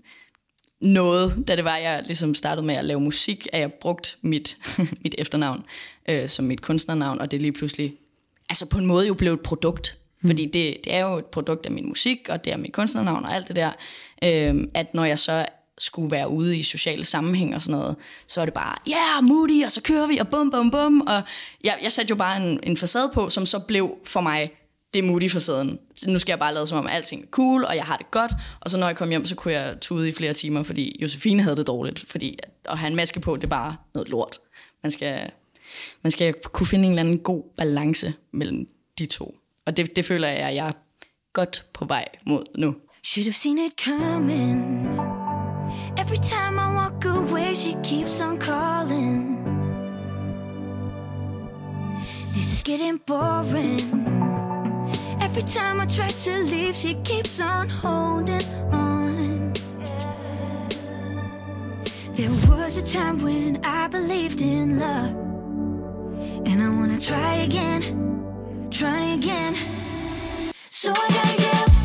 B: noget, da det var, jeg ligesom startede med at lave musik, at jeg brugt mit, mit efternavn øh, som mit kunstnernavn, og det lige pludselig, altså på en måde jo blev et produkt, Mm. fordi det, det er jo et produkt af min musik, og det er mit kunstnernavn og alt det der, Øhm, at når jeg så skulle være ude i sociale sammenhæng og sådan noget, så er det bare, ja, yeah, Moody, og så kører vi, og bum, bum, bum, og jeg, jeg satte jo bare en, en facade på, som så blev for mig det er Moody-facaden. Nu skal jeg bare lade som om alting er cool, og jeg har det godt. Og så når jeg kom hjem, så kunne jeg tude i flere timer, fordi Josefine havde det dårligt. Fordi at, at have en maske på, det er bare noget lort. Man skal, man skal kunne finde en eller anden god balance mellem de to. Og det, det føler jeg, at jeg er godt på vej mod nu.
C: Should have seen it coming. Every time I walk away, she keeps on calling. This is getting boring. Every time I try to leave, she keeps on holding on. There was a time when I believed in love, and I wanna try again, try again. So I gotta get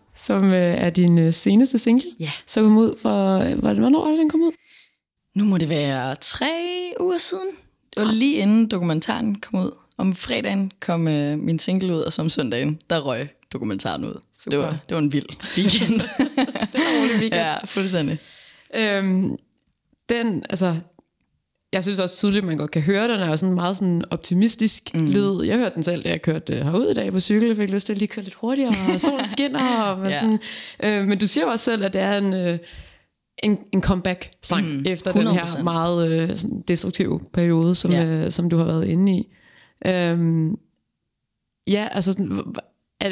A: som uh, er din uh, seneste single.
B: Ja.
A: Så kom ud for... øh, Hvor, hvornår er den kom ud?
B: Nu må det være tre uger siden. Det var lige inden dokumentaren kom ud. Om fredagen kom øh, min single ud, og som søndagen, der røg dokumentaren ud. Så det
A: Super.
B: var, det var en vild weekend.
A: Stille og rolig weekend.
B: ja, fuldstændig.
A: Øhm, den, altså, jeg synes også tydeligt, at man godt kan høre, den er sådan meget sådan optimistisk mm. lyd. Jeg hørte den selv, da jeg kørte øh, herud i dag på cykel. Jeg fik lyst til at lige køre lidt hurtigere, og solen skinner. Og
B: Ja.
A: sådan, øh, men du siger også selv, at det er en, øh, en, en comeback-sang mm, efter den her
B: 100%.
A: meget øh, sådan destruktive periode, som,
B: Ja.
A: øh, som du har været inde i. Øhm, ja, altså, sådan,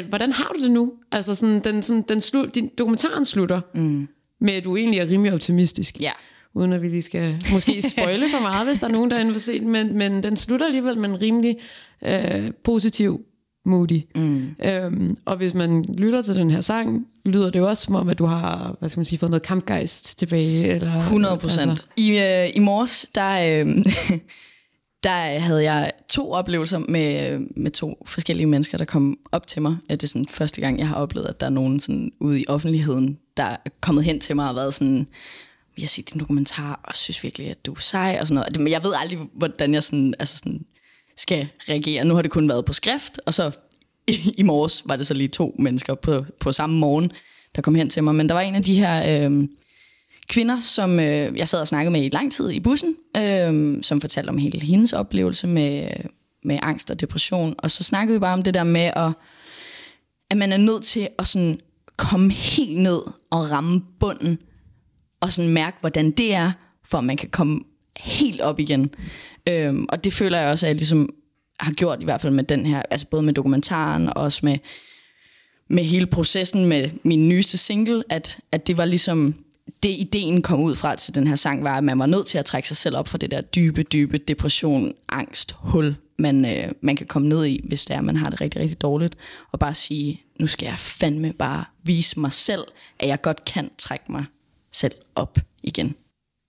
A: hvordan har du det nu? Altså, sådan, den, sådan, den slu, din dokumentaren slutter mm. med, at du egentlig er rimelig optimistisk
B: Ja.
A: Uden at vi lige skal måske spoile for meget, hvis der er nogen, der er inde for sent, men, men den slutter alligevel med en rimelig øh, positiv moody. Mm. Øhm, og hvis man lytter til den her sang, lyder det jo også som om, at du har, hvad skal man sige, fået noget kampgejst tilbage. Eller,
B: 100 procent.
A: Altså,
B: I, øh, I morges, der, øh, der havde jeg to oplevelser med, med to forskellige mennesker, der kom op til mig. Det er sådan første gang, jeg har oplevet, at der er nogen sådan ude i offentligheden, der er kommet hen til mig og været sådan, jeg har set din dokumentar, og synes virkelig, at du er sej, og sådan noget. Men jeg ved aldrig, hvordan jeg sådan, altså sådan, skal reagere. Nu har det kun været på skrift, og så i, i morges var det så lige to mennesker på, på samme morgen, der kom hen til mig. Men der var en af de her... Øh, kvinder, som øh, jeg sad og snakkede med i lang tid i bussen, øh, som fortalte om hele hendes oplevelse med, med angst og depression. Og så snakkede vi bare om det der med, at, at man er nødt til at sådan komme helt ned og ramme bunden, og sådan mærke, hvordan det er, for at man kan komme helt op igen. Øhm, og det føler jeg også, at jeg ligesom har gjort i hvert fald med den her, altså både med dokumentaren og også med, med hele processen med min nyeste single, at, at det var ligesom, det ideen kom ud fra til den her sang, var, at man var nødt til at trække sig selv op fra det der dybe, dybe depression, angst, hul, man, øh, man kan komme ned i, hvis det er, man har det rigtig, rigtig dårligt. Og bare sige, nu skal jeg fandme bare vise mig selv, at jeg godt kan trække mig selv op igen.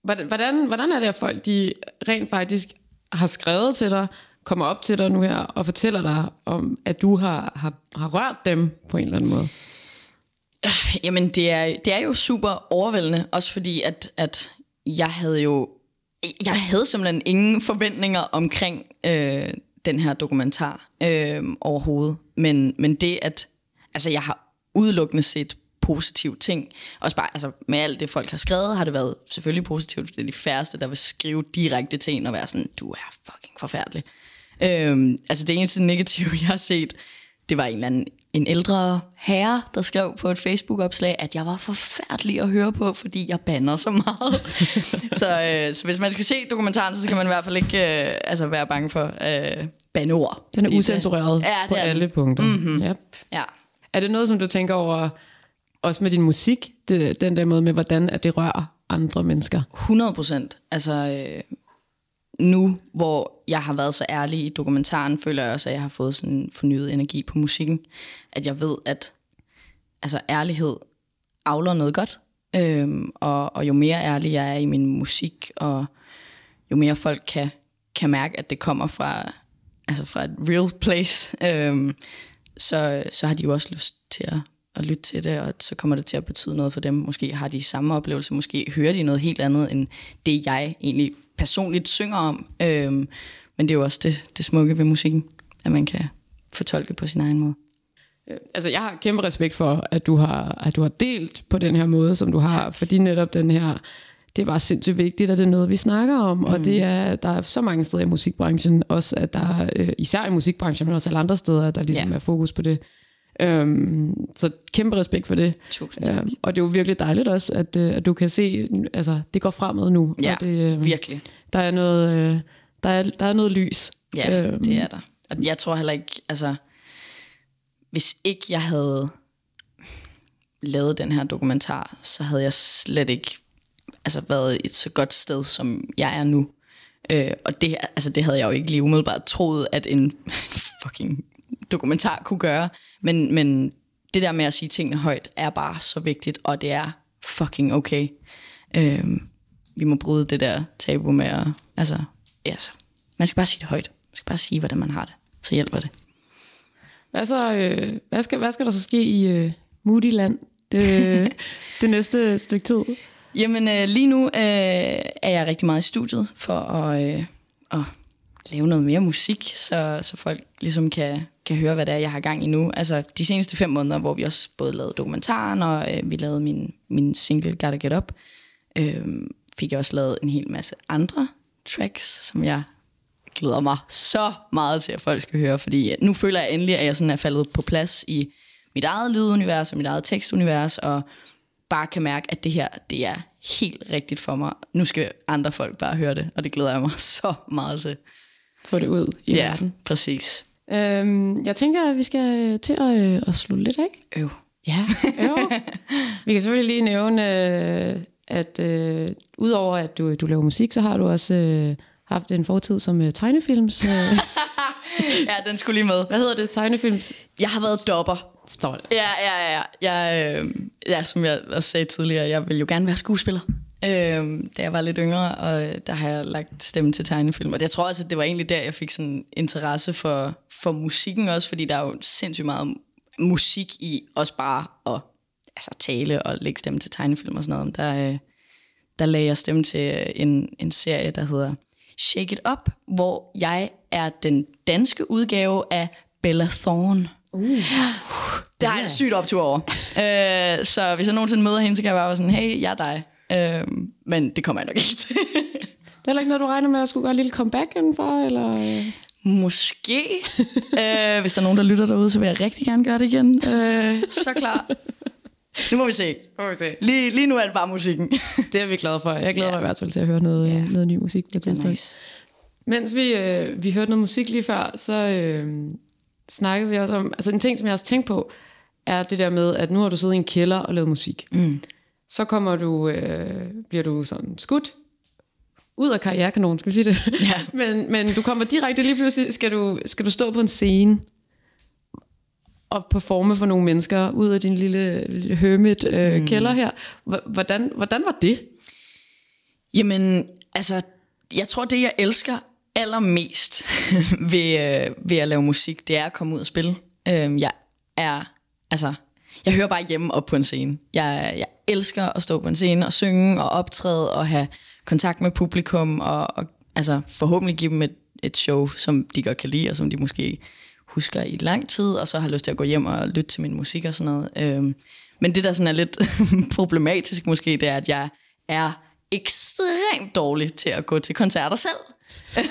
A: Hvordan, hvordan, er det, at folk de rent faktisk har skrevet til dig, kommer op til dig nu her og fortæller dig om, at du har, har, har rørt dem på en eller anden måde?
B: Jamen, det er, det er jo super overvældende, også fordi, at, at jeg havde jo... Jeg havde simpelthen ingen forventninger omkring øh, den her dokumentar øh, overhovedet. Men, men det, at... Altså, jeg har udelukkende set positive ting. Også bare, altså, med alt det, folk har skrevet, har det været selvfølgelig positivt. Det er de færreste, der vil skrive direkte til en og være sådan, du er fucking forfærdelig. Øhm, altså det eneste negative, jeg har set, det var en eller anden en ældre herre, der skrev på et Facebook-opslag, at jeg var forfærdelig at høre på, fordi jeg banner så meget. så, øh, så hvis man skal se dokumentaren, så skal man i hvert fald ikke øh, altså være bange for øh, bandeord.
A: Den er usensureret
B: ja,
A: på alle punkter. Mm-hmm. Yep.
B: Ja.
A: Er det noget, som du tænker over, også med din musik, det, den der måde med, hvordan at det rører andre mennesker?
B: 100 procent. Altså, øh, nu hvor jeg har været så ærlig i dokumentaren, føler jeg også, at jeg har fået sådan fornyet energi på musikken. At jeg ved, at altså, ærlighed avler noget godt. Øhm, og, og jo mere ærlig jeg er i min musik, og jo mere folk kan, kan mærke, at det kommer fra, altså fra et real place, øhm, så, så har de jo også lyst til at, at lytte til det, og så kommer det til at betyde noget for dem. Måske har de samme oplevelse, måske hører de noget helt andet, end det jeg egentlig personligt synger om. Øhm, men det er jo også det, det smukke ved musikken, at man kan fortolke på sin egen måde.
A: Altså, jeg har kæmpe respekt for, at du har, at du har delt på den her måde, som du har, tak. fordi netop den her, det var sindssygt vigtigt, at det er noget, vi snakker om, mm. og det er, der er så mange steder i musikbranchen, også at der er, øh, især i musikbranchen, men også alle andre steder, der ligesom
B: Ja.
A: er fokus på det. Øhm, så kæmpe respekt for det.
B: Tusind tak.
A: Øhm, og det er jo virkelig dejligt også, at, øh, at du kan se, altså det går fremad nu.
B: Ja,
A: og det, øh,
B: virkelig.
A: Der er noget, øh, der er, der er noget lys.
B: Ja,
A: Øhm,
B: det er der. Og jeg tror heller ikke, altså... hvis ikke jeg havde lavet den her dokumentar, så havde jeg slet ikke altså, været et så godt sted, som jeg er nu. Øh, og det, altså, det havde jeg jo ikke lige umiddelbart troet, at en fucking dokumentar kunne gøre. Men, men det der med at sige tingene højt, er bare så vigtigt, og det er fucking okay. Øh, vi må bryde det der tabu med at, altså, ja, altså, man skal bare sige det højt. Man skal bare sige, hvordan man har det. Så hjælper det.
A: Hvad, så, øh, hvad, skal, hvad skal der så ske i øh, Moody-land øh, det næste stykke tid?
B: Jamen, øh, lige nu øh, er jeg rigtig meget i studiet for at, øh, at lave noget mere musik, så, så folk ligesom kan, kan høre, hvad det er, jeg har gang i nu. Altså, de seneste fem måneder, hvor vi også både lavede dokumentaren, og øh, vi lavede min, min single Gotta Get Up, øh, fik jeg også lavet en hel masse andre tracks, som jeg glæder mig så meget til, at folk skal høre, fordi nu føler jeg endelig, at jeg sådan er faldet på plads i mit eget lydunivers og mit eget tekstunivers, og bare kan mærke, at det her, det er helt rigtigt for mig. Nu skal andre folk bare høre det, og det glæder jeg mig så meget til.
A: Få det ud i
B: Ja,
A: verden.
B: præcis.
A: Øhm, jeg tænker, at vi skal til at, øh, at slutte lidt af.
B: Øv.
A: Ja, jo. vi kan selvfølgelig lige nævne, øh, at øh, udover at du, du laver musik, så har du også øh, haft en fortid som øh, tegnefilms... Øh,
B: Ja, den skulle lige med.
A: hvad hedder det? Tegnefilms...
B: Jeg har været dopper.
A: Står det.
B: Ja, ja, ja. Jeg, øh, ja, som jeg også sagde tidligere, jeg vil jo gerne være skuespiller. Øh, da jeg var lidt yngre, og der har jeg lagt stemme til tegnefilm. Og jeg tror også, at det var egentlig der, jeg fik sådan interesse for, for musikken også, fordi der er jo sindssygt meget musik i også bare at altså, tale og lægge stemme til tegnefilm og sådan noget. Der, øh, der lagde jeg stemme til en, en serie, der hedder Shake It Up, hvor jeg er den danske udgave af Bella Thorne. Det har jeg en sygt optur over. øh, så hvis jeg nogensinde møder hende, så kan jeg bare være sådan, hey, jeg er dig. Øh, men det kommer jeg nok ikke til.
A: Det er heller ikke noget, du regner med at skulle gøre et lille comeback indenfor? Eller?
B: Måske. øh, hvis der er nogen, der lytter derude, så vil jeg rigtig gerne gøre det igen. Øh, så klar. Nu må vi se.
A: Okay.
B: Lige, lige nu er det bare musikken.
A: Det er vi glade for. Jeg glæder
B: Ja.
A: mig i hvert fald til at høre noget,
B: Ja.
A: noget ny musik på et tidspunkt.
B: nice.
A: Mens vi, øh, vi hørte noget musik lige før, så øh, snakkede vi også om... Altså en ting, som jeg også tænkt på, er det der med, at nu har du siddet i en kælder og lavet musik. Mm. Så kommer du, øh, bliver du sådan skudt ud af karrierekanonen, skal vi sige det?
B: Ja.
A: men, men du kommer direkte lige pludselig, skal du, skal du stå på en scene og performe for nogle mennesker ud af din lille, lille hermit øh, mm. kælder her. Hvordan, hvordan var det?
B: Jamen, altså, jeg tror, det jeg elsker allermest ved, øh, ved at lave musik, det er at komme ud og spille. Øh, jeg er, altså, jeg hører bare hjemme op på en scene. Jeg, jeg elsker at stå på en scene og synge og optræde og have kontakt med publikum og, og altså, forhåbentlig give dem et, et show, som de godt kan lide, og som de måske husker i lang tid, og så har lyst til at gå hjem og lytte til min musik og sådan noget. Øhm, men det, der sådan er lidt problematisk måske, det er, at jeg er ekstremt dårlig til at gå til koncerter selv.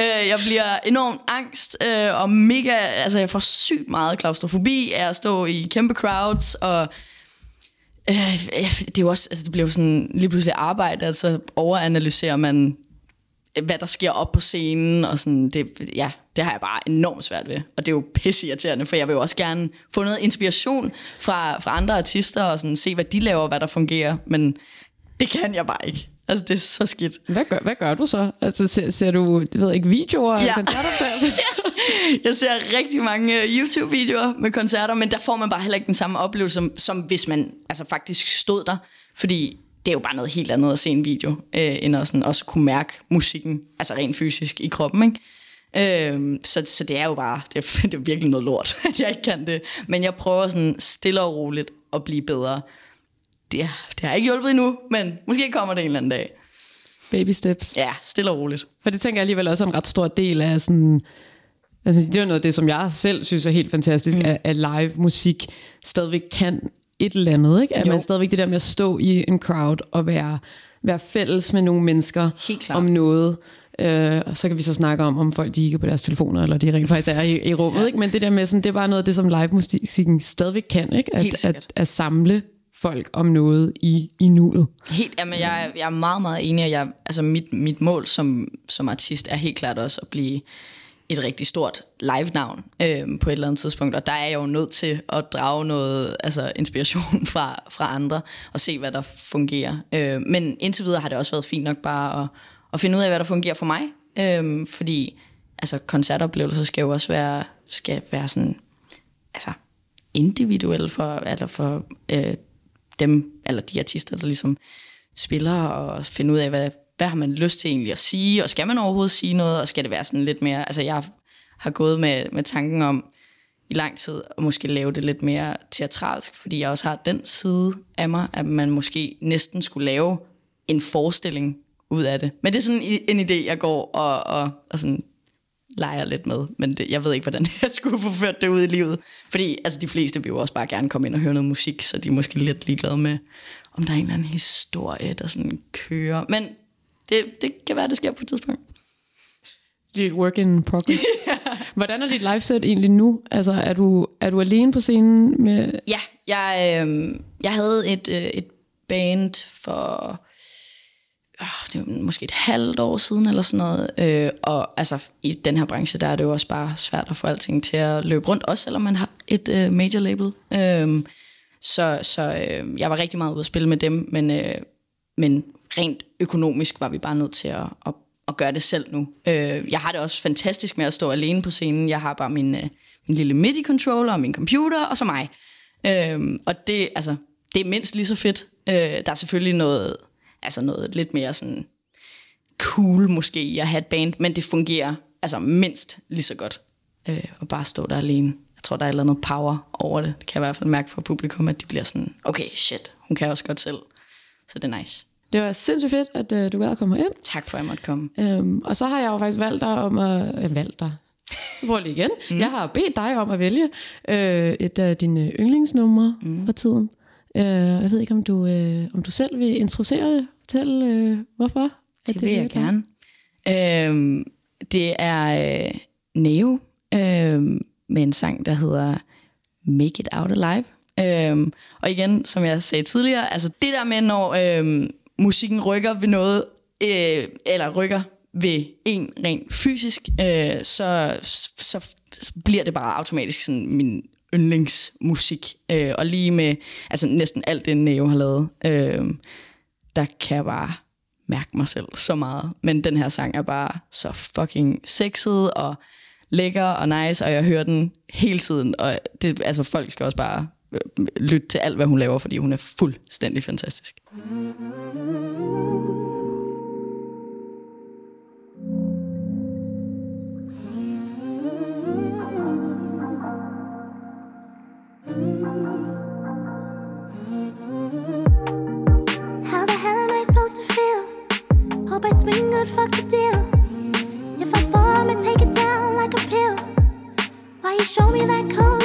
B: Øh, jeg bliver enormt angst, øh, og mega, altså jeg får sygt meget klaustrofobi af at stå i kæmpe crowds, og øh, det er jo også, altså det bliver jo sådan lige pludselig arbejde, altså overanalyserer man, øh, hvad der sker op på scenen, og sådan, det, ja, det har jeg bare enormt svært ved, og det er jo pisseirriterende, for jeg vil jo også gerne få noget inspiration fra, fra andre artister, og sådan se, hvad de laver, hvad der fungerer, men det kan jeg bare ikke. Altså, det er så skidt.
A: Hvad gør, hvad gør du så? Altså, ser, ser du jeg ved ikke, videoer af
B: Ja.
A: koncertoptagelser?
B: Jeg ser rigtig mange øh, YouTube-videoer med koncerter, men der får man bare heller ikke den samme oplevelse, som, som hvis man altså, faktisk stod der. Fordi det er jo bare noget helt andet at se en video, øh, end at sådan, også kunne mærke musikken, altså rent fysisk i kroppen. Ikke? Øh, så, så det er jo bare, det er, det er virkelig noget lort, at jeg ikke kan det. Men jeg prøver sådan stille og roligt at blive bedre. Det, er- det har ikke hjulpet endnu, men måske kommer det en eller anden dag.
A: Baby steps.
B: Ja, stille og roligt.
A: For det tænker jeg alligevel også er en ret stor del af sådan... Altså, det er jo noget af det, som jeg selv synes er helt fantastisk, mm. at, at live musik stadigvæk kan et eller andet. Ikke? At
B: Jo.
A: man stadigvæk det der med at stå i en crowd og være, være fælles med nogle mennesker om noget. Øh, og så kan vi så snakke om, om folk de kigger på deres telefoner, eller de rent faktisk er i, i rummet. Ja. Ikke? Men det der med, sådan, det er bare noget af det, som live-musikken stadigvæk kan. Ikke?
B: Helt
A: At,
B: sikkert.
A: at, at samle folk om noget i, i nuet.
B: Helt, jamen, jeg, jeg er meget, meget enig, og jeg, altså mit, mit mål som, som artist er helt klart også at blive et rigtig stort live-navn øh, på et eller andet tidspunkt, og der er jeg jo nødt til at drage noget altså inspiration fra, fra andre, og se, hvad der fungerer. Øh, men indtil videre har det også været fint nok bare at, at finde ud af, hvad der fungerer for mig, øh, fordi altså, koncertoplevelser skal jo også være, skal være sådan, altså, individuelle for, eller for øh, dem, eller de artister, der ligesom spiller, og finde ud af, hvad, hvad har man lyst til egentlig at sige, og skal man overhovedet sige noget, og skal det være sådan lidt mere, altså jeg har gået med, med tanken om i lang tid at måske lave det lidt mere teatralsk, fordi jeg også har den side af mig, at man måske næsten skulle lave en forestilling ud af det. Men det er sådan en idé, jeg går og, og, og sådan leger lidt med, men det, jeg ved ikke, hvordan jeg skulle få ført det ud i livet. Fordi altså, de fleste vil jo også bare gerne komme ind og høre noget musik, så de er måske lidt ligeglade med, om der er en eller anden historie, der sådan kører. Men det, det kan være, det sker på et tidspunkt.
A: Det er et work in progress. Hvordan er dit liveset egentlig nu? Altså, er du, er du alene på scenen med...
B: Ja, jeg, øh, jeg havde et, øh, et band for Ah, det var måske et halvt år siden eller sådan noget. Øh, og altså i den her branche, der er det jo også bare svært at få alting til at løbe rundt, også selvom man har et øh, major label. Øh, så så øh, jeg var rigtig meget ude at spille med dem, men, øh, men rent økonomisk var vi bare nødt til at, at, at gøre det selv nu. Øh, jeg har det også fantastisk med at stå alene på scenen. Jeg har bare min, øh, min lille MIDI-controller og min computer, og så mig. Øh, og det, altså, det er mindst lige så fedt. Øh, der er selvfølgelig noget, altså noget lidt mere sådan cool måske at have et band, men det fungerer altså mindst lige så godt øh, at bare stå der alene. Jeg tror, der er et eller andet power over det. Det kan jeg i hvert fald mærke fra publikum, at de bliver sådan, okay, shit, hun kan også godt selv. Så det er nice.
A: Det var sindssygt fedt, at uh, du gad at komme ind.
B: Tak for, at jeg måtte komme.
A: Um, og så har jeg jo faktisk valgt dig om at... Øh, valgt dig. Prøv lige igen. Mm. Jeg har bedt dig om at vælge øh, et af dine yndlingsnumre mm. fra tiden. Uh, jeg ved ikke, om du, uh, om du selv vil introducere det. Fortæl, uh, hvorfor.
B: Det, det vil jeg gerne. Øhm, det er øh, Neo øh, med en sang, der hedder Make It Out Alive. Øhm, og igen, som jeg sagde tidligere, altså det der med, når øh, musikken rykker ved noget, øh, eller rykker ved en rent fysisk, øh, så, så bliver det bare automatisk sådan min yndlingsmusik. Øh, og lige med altså næsten alt det, Neo har lavet, øh, der kan jeg bare mærke mig selv så meget. Men den her sang er bare så fucking sexet og lækker og nice, og jeg hører den hele tiden. Og det, altså, folk skal også bare øh, lytte til alt, hvad hun laver, fordi hun er fuldstændig fantastisk.
E: How I swing good, fuck the deal. If I fall, I'ma take it down like a pill. Why you show me that cold